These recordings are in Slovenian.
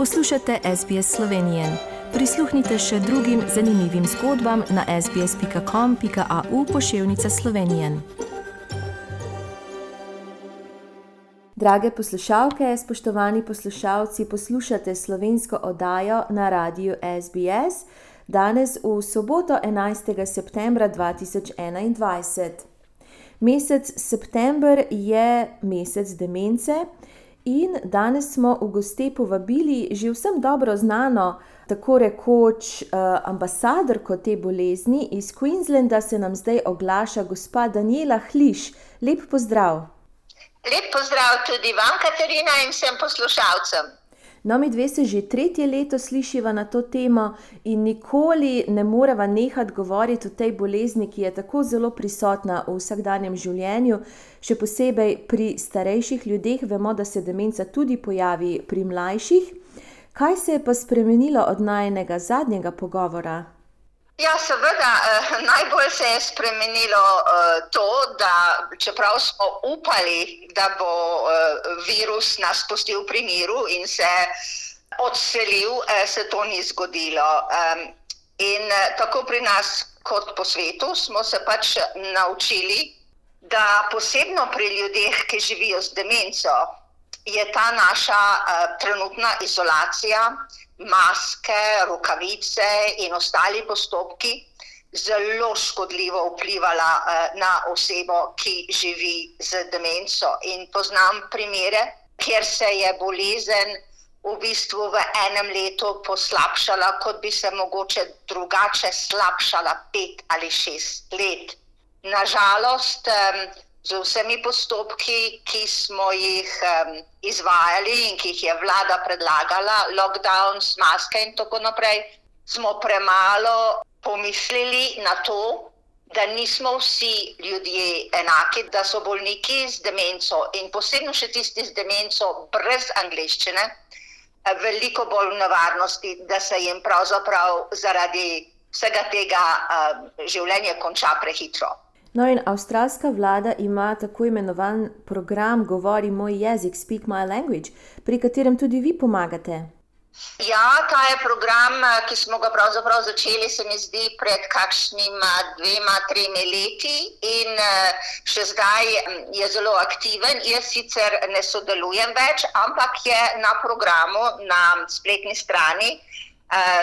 Poslušate SBS Slovenije. Prisluhnite še drugim zanimivim zgodbam na sbsp.com.au pošiljka Slovenije. Drage poslušalke, spoštovani poslušalci, poslušate slovensko oddajo na radiju SBS danes v soboto 11. septembra 2021. Mesec september je mesec demence. In danes smo v goste povabili že vsem dobro znano, tako rekoč uh, ambasadorko te bolezni iz Queenslanda, se nam zdaj oglaša gospa Daniela Hliš. Lep pozdrav. Lep pozdrav tudi vam, Katarina, in vsem poslušalcem. No, mi dve se že tretje leto slišiva na to temo in nikoli ne moreva nehati govoriti o tej bolezni, ki je tako zelo prisotna v vsakdanjem življenju, še posebej pri starejših ljudeh. Vemo, da se demenca tudi pojavi pri mlajših. Kaj se je pa spremenilo od najnega zadnjega pogovora? Ja, seveda, eh, najbolj se je spremenilo eh, to, da čeprav smo upali, da bo eh, virus nas pustil pri miru in se odselil, eh, se to ni zgodilo. Eh, in eh, tako pri nas, kot po svetu, smo se pač naučili, da posebno pri ljudeh, ki živijo z demenco, je ta naša eh, trenutna izolacija maske, rokavice in ostali postopki zelo škodljivo vplivala uh, na osebo, ki živi z demenco. In poznam primere, kjer se je bolezen v bistvu v enem letu poslabšala, kot bi se mogoče drugače slabšala pet ali šest let. Nažalost, um, z vsemi postopki, ki smo jih um, izvajali in ki jih je vlada predlagala, lockdown, maske in tako naprej, smo premalo pomislili na to, da nismo vsi ljudje enaki, da so bolniki z demenco in posebno še tisti z demenco brez angliščine, veliko bolj v nevarnosti, da se jim pravzaprav zaradi vsega tega um, življenje konča prehitro. No, in avstralska vlada ima tako imenovan program Govori moj jezik, Speak My Language, pri katerem tudi vi pomagate. Ja, ta je program, ki smo ga pravzaprav začeli, se mi zdi, pred kakšnima dvema, tremi leti in še zdaj je zelo aktiven. Jaz sicer ne sodelujem več, ampak je na programu na spletni strani.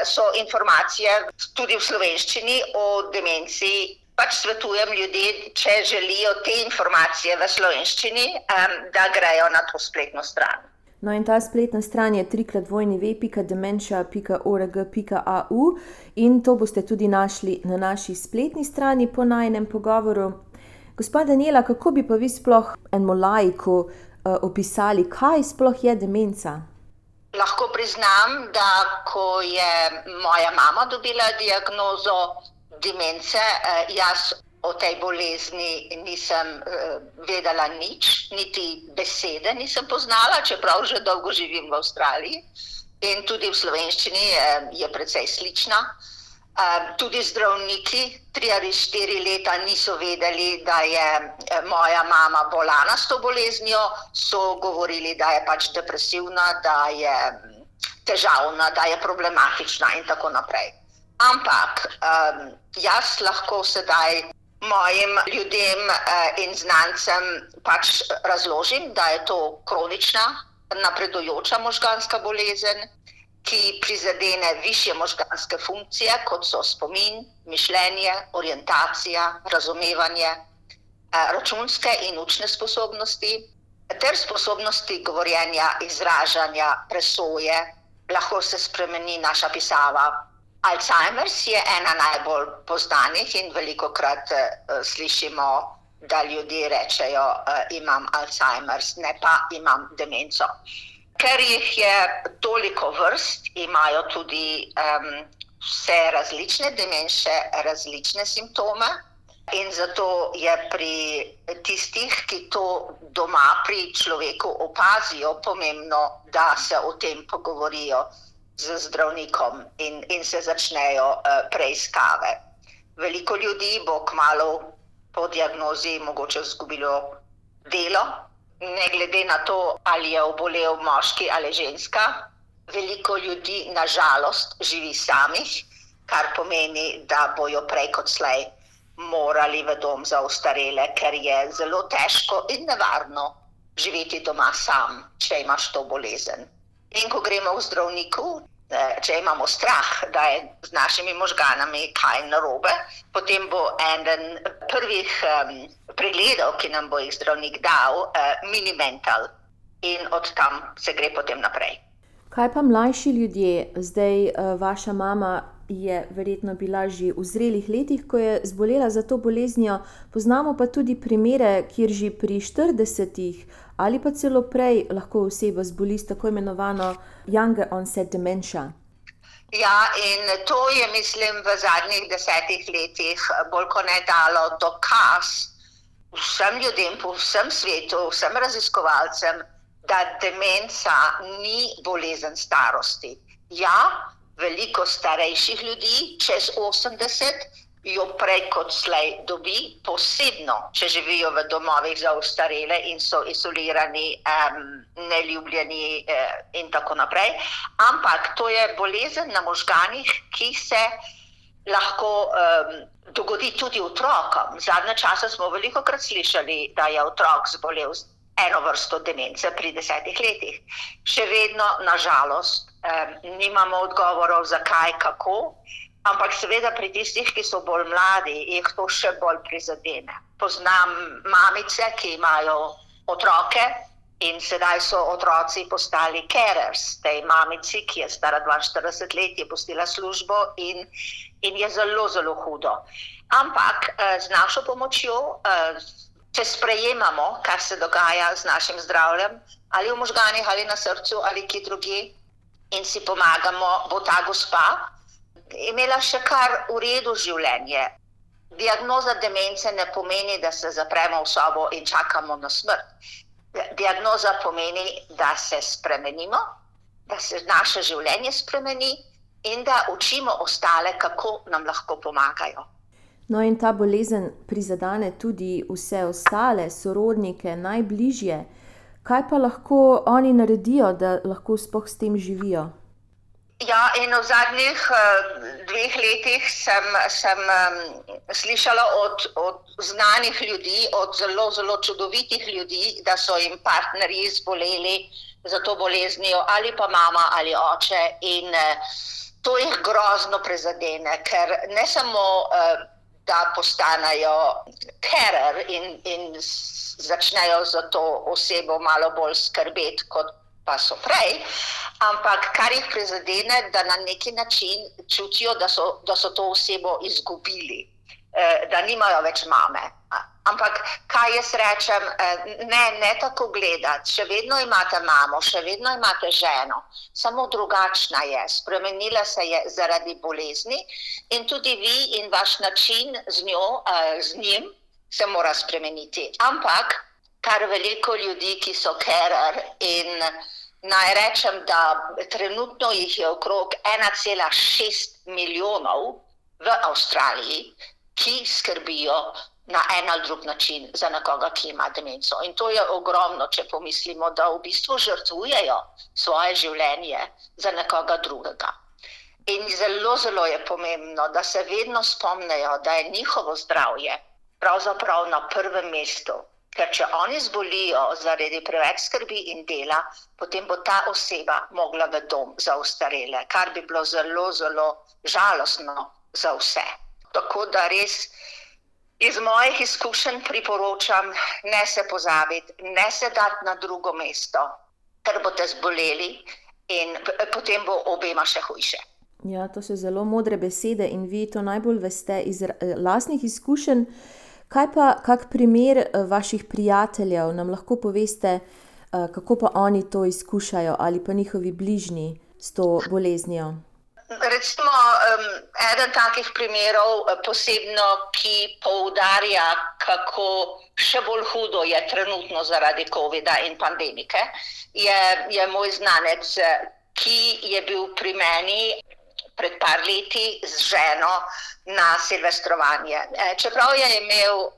So informacije tudi v slovenščini o demenciji pač svetujem ljudem, če želijo te informacije v slovenščini, um, da grejo na to spletno stran. No, in ta spletna stran je trikrat vojni ve.dementia.org.au in to boste tudi našli na naši spletni strani po najnem pogovoru. Gospod Daniela, kako bi pa vi sploh enemu laiku uh, opisali, kaj sploh je demenca? Lahko priznam, da ko je moja mama dobila diagnozo demence. Eh, jaz o tej bolezni nisem eh, vedela nič, niti besede nisem poznala, čeprav že dolgo živim v Avstraliji in tudi v slovenščini je, je precej slična. Uh, tudi zdravniki, tri ali štiri leta, niso vedeli, da je moja mama bolana s to boleznijo, so govorili, da je pač depresivna, da je mm, težavna, da je problematična in tako naprej. Ampak um, jaz lahko sedaj mojim ljudem uh, in znancem pač razložim, da je to kronična, napredujoča možganska bolezen, ki prizadene više možganske funkcije, kot so spomin, mišljenje, orientacija, razumevanje, uh, računske in učne sposobnosti, ter sposobnosti govorjenja, izražanja, presoje. Lahko se spremeni naša pisava, Alzheimer's je ena najbolj poznanih in veliko krat uh, eh, slišimo, da ljudje rečejo, uh, imam Alzheimer's, ne pa imam demenco. Ker jih je toliko vrst, imajo tudi um, vse različne demence, različne simptome. In zato je pri tistih, ki to doma pri človeku opazijo, pomembno, da se o tem pogovorijo z zdravnikom in, in se začnejo uh, preiskave. Veliko ljudi bo kmalo po diagnozi mogoče izgubilo delo, ne glede na to, ali je obolel moški ali ženska. veliko ljudi, nažalost, živi samih, kar pomeni, da bojo prej kot slej morali v dom za ostarele, ker je zelo težko in nevarno živeti doma sam, če imaš to bolezen. In ko gremo v zdravniku, Eh, če imamo strah, da je z našimi možganami kaj narobe, potem bo eden prvih um, pregledov, ki nam bo jih zdravnik dal, uh, minimental in od tam se gre potem naprej. Kaj pa mlajši ljudje, zdaj uh, vaša mama je verjetno bila že v zrelih letih, ko je zbolela za to boleznijo, poznamo pa tudi primere, kjer že pri 40-ih ali pa celo prej lahko oseba zboli s tako imenovano younger onset dementia. Ja, in to je, mislim, v zadnjih desetih letih bolj kot ne dalo dokaz vsem ljudem po vsem svetu, vsem raziskovalcem, da demenca ni bolezen starosti. Ja, veliko starejših ljudi, čez 80, jo prej kot slej dobi, posebno, če živijo v domovih za ostarele in so izolirani, um, neljubljeni uh, in tako naprej. Ampak to je bolezen na možganih, ki se lahko um, dogodi tudi otrokom. Zadnje čase smo veliko krat slišali, da je otrok zbolel z eno vrsto demence pri desetih letih. Še vedno, nažalost, um, nimamo odgovorov, zakaj, kako. Ampak, seveda, pri tistih, ki so bolj mladi, jih to še bolj prizadene. Poznam mamice, ki imajo otroke in sedaj so otroci postali carers. Tej mamici, ki je stara 42 let, je postila službo in, in je zelo, zelo hudo. Ampak eh, z našo pomočjo, eh, če sprejemamo, kar se dogaja z našim zdravljem, ali v možganjih, ali na srcu, ali kje drugi, in si pomagamo, bo ta gospa imela še kar v redu življenje. Diagnoza demence ne pomeni, da se zapremo v sobo in čakamo na smrt. Diagnoza pomeni, da se spremenimo, da se naše življenje spremeni in da učimo ostale, kako nam lahko pomagajo. No, in ta bolezen prizadene tudi vse ostale, sorodnike, najbližje. Kaj pa lahko oni naredijo, da lahko spoh s tem živijo? Ja, in v zadnjih uh, dveh letih sem, sem um, slišala od, od znanih ljudi, od zelo, zelo čudovitih ljudi, da so jim partnerji zboleli za to boleznijo, ali pa mama ali oče. In uh, to jih grozno prezadene, ker ne samo, uh, da postanejo carer in, in začnejo za to osebo malo bolj skrbeti kot pa so prej, ampak kar jih prizadene, da na neki način čutijo, da so, da so to osebo izgubili, eh, da nimajo več mame. Ampak kaj jaz rečem, eh, ne, ne tako gledati. Še vedno imate mamo, še vedno imate ženo, samo drugačna je, spremenila se je zaradi bolezni in tudi vi in vaš način z njo, eh, z njim, se mora spremeniti. Ampak kar veliko ljudi, ki so kerer in Naj rečem, da trenutno jih je okrog 1,6 milijonov v Avstraliji, ki skrbijo na en ali drug način za nekoga, ki ima demenco. In to je ogromno, če pomislimo, da v bistvu žrtvujejo svoje življenje za nekoga drugega. In zelo, zelo je pomembno, da se vedno spomnejo, da je njihovo zdravje pravzaprav na prvem mestu. Ker če oni zbolijo zaradi preveč skrbi in dela, potem bo ta oseba mogla v dom za ustarele, kar bi bilo zelo, zelo žalostno za vse. Tako da res iz mojih izkušenj priporočam, ne se pozabiti, ne se dati na drugo mesto, ker boste zboleli in potem bo obema še hujše. Ja, to so zelo modre besede in vi to najbolj veste iz lastnih izkušenj. Kaj pa, kak primer eh, vaših prijateljev nam lahko poveste, eh, kako pa oni to izkušajo ali pa njihovi bližnji s to boleznijo? Recimo, um, eden takih primerov, eh, posebno, ki poudarja, kako še bolj hudo je trenutno zaradi COVID-a in pandemike, je, je moj znanec, ki je bil pri meni pred par leti z ženo na silvestrovanje. E, čeprav je imel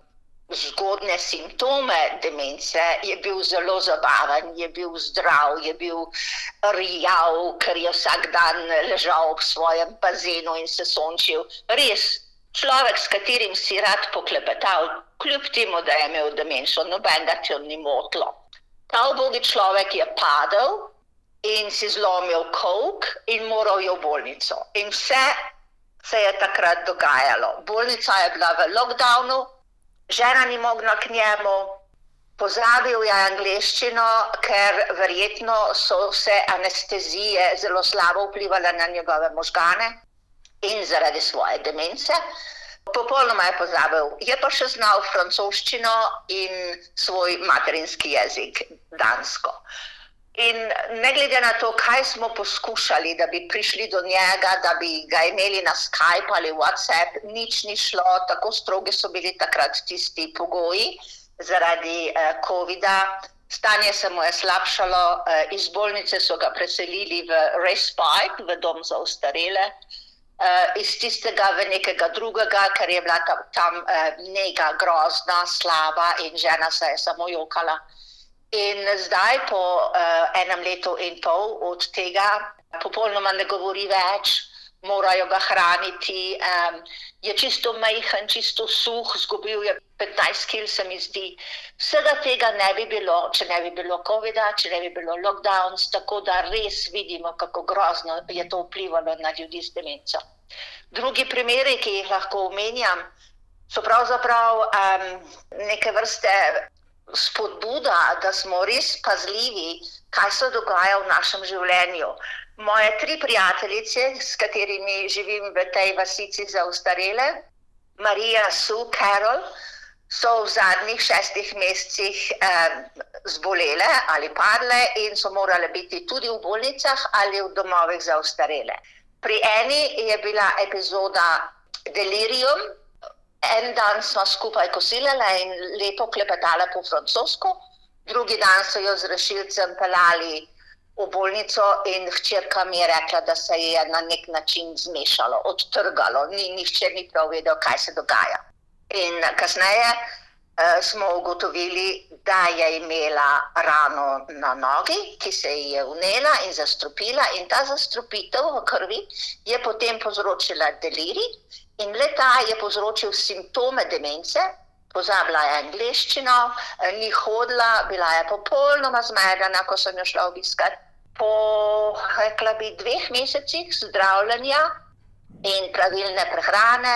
zgodne simptome demence, je bil zelo zabaven, je bil zdrav, je bil rjav, ker je vsak dan ležal v svojem bazenu in se sončil. Res človek, s katerim si rad poklepetal, kljub temu, da je imel demenco, noben ga ti ni motlo. Ta obogi človek je padel in si zlomil kok in moral je v bolnico. In vse se je takrat dogajalo. Bolnica je bila v lockdownu, žena ni mogla k njemu, pozabil je angliščino, ker verjetno so vse anestezije zelo slabo vplivali na njegove možgane in zaradi svoje demence. Popolnoma je pozabil, je pa še znal francoščino in svoj materinski jezik, dansko. In ne glede na to, kaj smo poskušali, da bi prišli do njega, da bi ga imeli na Skype ali WhatsApp, nič ni šlo, tako strogi so bili takrat tisti pogoji zaradi eh, COVID-a. Stanje se mu je slabšalo, eh, iz bolnice so ga preselili v Respite, v dom za ustarele, eh, iz tistega v nekega drugega, ker je bila tam, tam eh, njega grozna, slaba in žena se je samo jokala. In zdaj, po uh, enem letu in pol od tega, popolnoma ne govori več, morajo ga hraniti. Um, je čisto majhen, čisto suh, zgubil je 15 kg, se mi zdi. Vsega tega ne bi bilo, če ne bi bilo COVID-a, če ne bi bilo lockdowns, tako da res vidimo, kako grozno je to vplivalo na ljudi s demenco. Drugi primeri, ki jih lahko omenjam, so pravzaprav um, neke vrste spodbuda, da smo res pazljivi, kaj se dogaja v našem življenju. Moje tri prijateljice, s katerimi živim v tej vasici za ustarele, Marija, Sue, Carol, so v zadnjih šestih mesecih eh, zbolele ali padle in so morale biti tudi v bolnicah ali v domovih za ustarele. Pri eni je bila epizoda delirium, En dan smo skupaj kosili in lepo klepetali po francosko, drugi dan so jo z rešilcem pelali v bolnico in hčerka mi je rekla, da se je na nek način zmešalo, odtrgalo, ni nihče ni prav vedel, kaj se dogaja. In kasneje uh, smo ugotovili, da je imela rano na nogi, ki se ji je vnela in zastrupila, in ta zastrupitev v krvi je potem povzročila deliri. In le ta je povzročil simptome demence, pozabila je angliščino, eh, ni hodila, bila je popolnoma zmedena, ko sem jo šla obiskat. Po, rekla bi, dveh mesecih zdravljenja in pravilne prehrane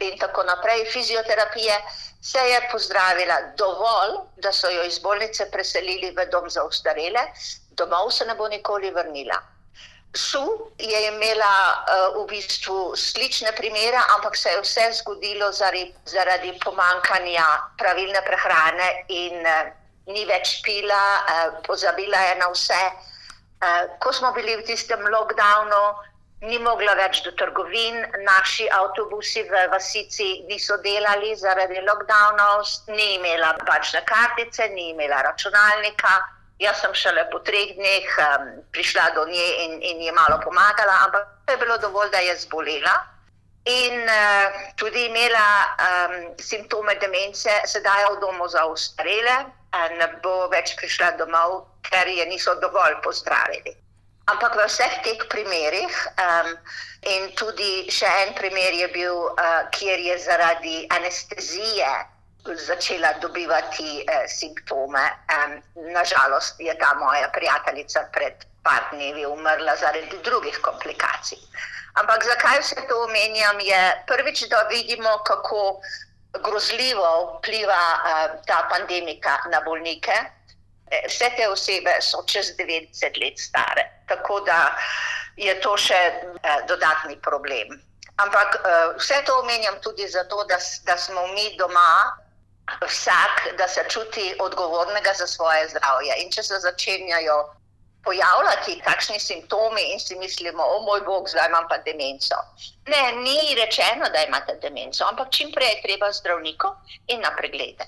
in tako naprej, fizioterapije, se je pozdravila dovolj, da so jo iz bolnice preselili v dom za ustarele, domov se ne bo nikoli vrnila. Su je imela uh, v bistvu slične primere, ampak se je vse zgodilo zaradi, zaradi pomankanja pravilne prehrane in uh, ni več pila, uh, pozabila je na vse. Uh, ko smo bili v tistem lockdownu, ni mogla več do trgovin, naši avtobusi v Vasici niso delali zaradi lockdownov, ni imela plačne kartice, ni imela računalnika. Jaz sem šele po treh dneh um, prišla do nje in, in ji malo pomagala, ampak to je bilo dovolj, da je zbolela. In uh, tudi imela um, simptome demence, sedaj je v domu za ustarele, ne bo več prišla domov, ker je niso dovolj pozdravili. Ampak v vseh teh primerih, um, in tudi še en primer je bil, uh, kjer je zaradi anestezije začela dobivati eh, simptome. Um, nažalost je ta moja prijateljica pred par dnevi umrla zaradi drugih komplikacij. Ampak zakaj vse to omenjam, je prvič, da vidimo, kako grozljivo vpliva uh, ta pandemika na bolnike. Eh, vse te osebe so čez 90 let stare, tako da je to še uh, dodatni problem. Ampak uh, vse to omenjam tudi zato, da, da smo mi doma vsak, da se čuti odgovornega za svoje zdravje. In če se začenjajo pojavljati takšni simptomi in si mislimo, o moj bog, zdaj imam pa demenco. Ne, ni rečeno, da imate demenco, ampak čim prej je treba zdravniku in na preglede.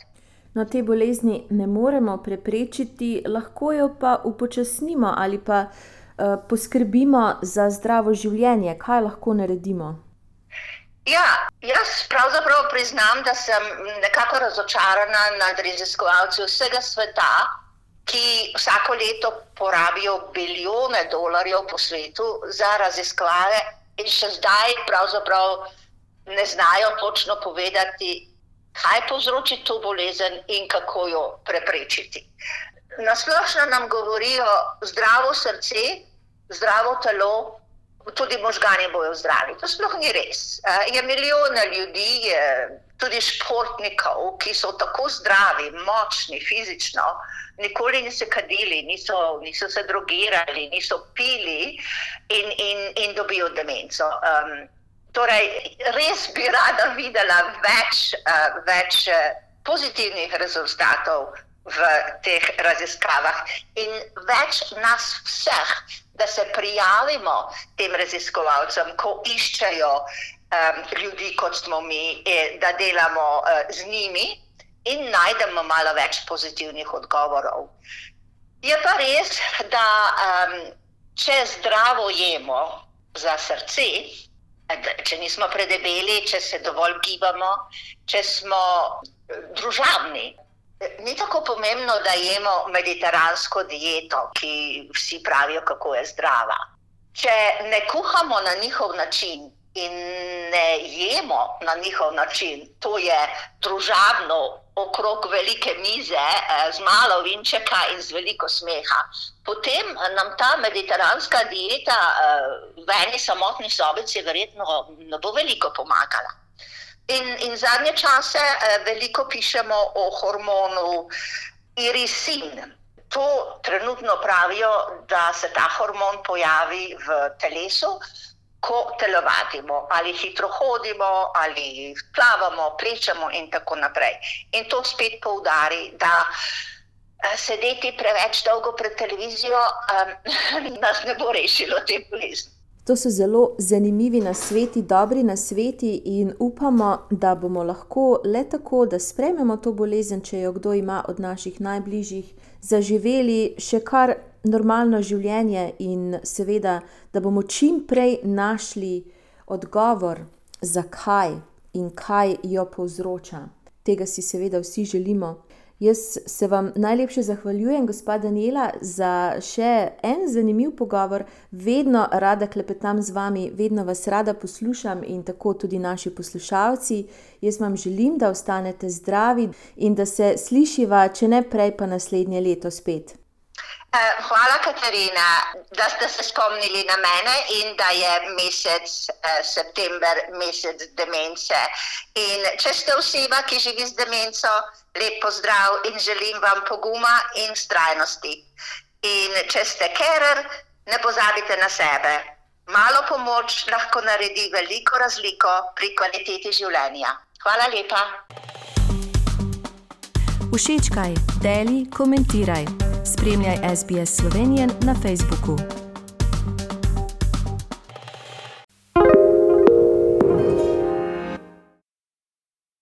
No, te bolezni ne moremo preprečiti, lahko jo pa upočasnimo ali pa uh, poskrbimo za zdravo življenje. Kaj lahko naredimo? Ja, jaz pravzaprav priznam, da sem nekako razočarana nad raziskovalci vsega sveta, ki vsako leto porabijo bilijone dolarjev po svetu za raziskave, in še zdaj pravzaprav ne znajo točno povedati, kaj povzroči to bolezen in kako jo preprečiti. Nasplošno nam govorijo zdravo srce, zdravo telo, tudi možgani bojo zdravi. To sploh ni res. Je milijone ljudi, tudi športnikov, ki so tako zdravi, močni fizično, nikoli niso kadili, niso, niso se drogirali, niso pili in, in, in dobijo demenco. Um, torej, res bi rada videla več, uh, več pozitivnih rezultatov v teh raziskavah in več nas vseh, da se prijavimo tem raziskovalcem, ko iščejo um, ljudi, kot smo mi, e, da delamo uh, z njimi in najdemo malo več pozitivnih odgovorov. Je pa res, da um, če zdravo jemo za srce, če nismo predebeli, če se dovolj gibamo, če smo družabni, Ni tako pomembno, da jemo mediteransko dieto, ki vsi pravijo, kako je zdrava. Če ne kuhamo na njihov način in ne jemo na njihov način, to je družabno okrog velike mize, eh, z malo vinčeka in z veliko smeha, potem nam ta mediteranska dieta eh, v eni samotni sobici verjetno ne bo veliko pomagala. In, in zadnje čase eh, veliko pišemo o hormonu irisin. To trenutno pravijo, da se ta hormon pojavi v telesu, ko telovadimo, ali hitro hodimo, ali plavamo, plečemo in tako naprej. In to spet poudari, da eh, sedeti preveč dolgo pred televizijo um, nas ne bo rešilo te bolezni. To so zelo zanimivi nasveti, dobri nasveti, in upamo, da bomo lahko le tako, da sprejmemo to bolezen, če jo kdo ima od naših najbližjih, zaživeli še kar normalno življenje in seveda, da bomo čim prej našli odgovor, zakaj in kaj jo povzroča. Tega si seveda vsi želimo. Jaz se vam najlepše zahvaljujem, gospa Daniela, za še en zanimiv pogovor. Vedno rada klepetam z vami, vedno vas rada poslušam in tako tudi naši poslušalci. Jaz vam želim, da ostanete zdravi in da se slišiva, če ne prej, pa naslednje leto spet. Eh, hvala, Katarina, da ste se spomnili na mene in da je mesec eh, september mesec demence. In če ste oseba, ki živi z demenco, lep pozdrav in želim vam poguma in strajnosti. In če ste kerer, ne pozabite na sebe. Malo pomoč lahko naredi veliko razliko pri kvaliteti življenja. Hvala lepa. Všečkaj, deli, komentiraj. Spremljaj SBS Slovenijo na Facebooku.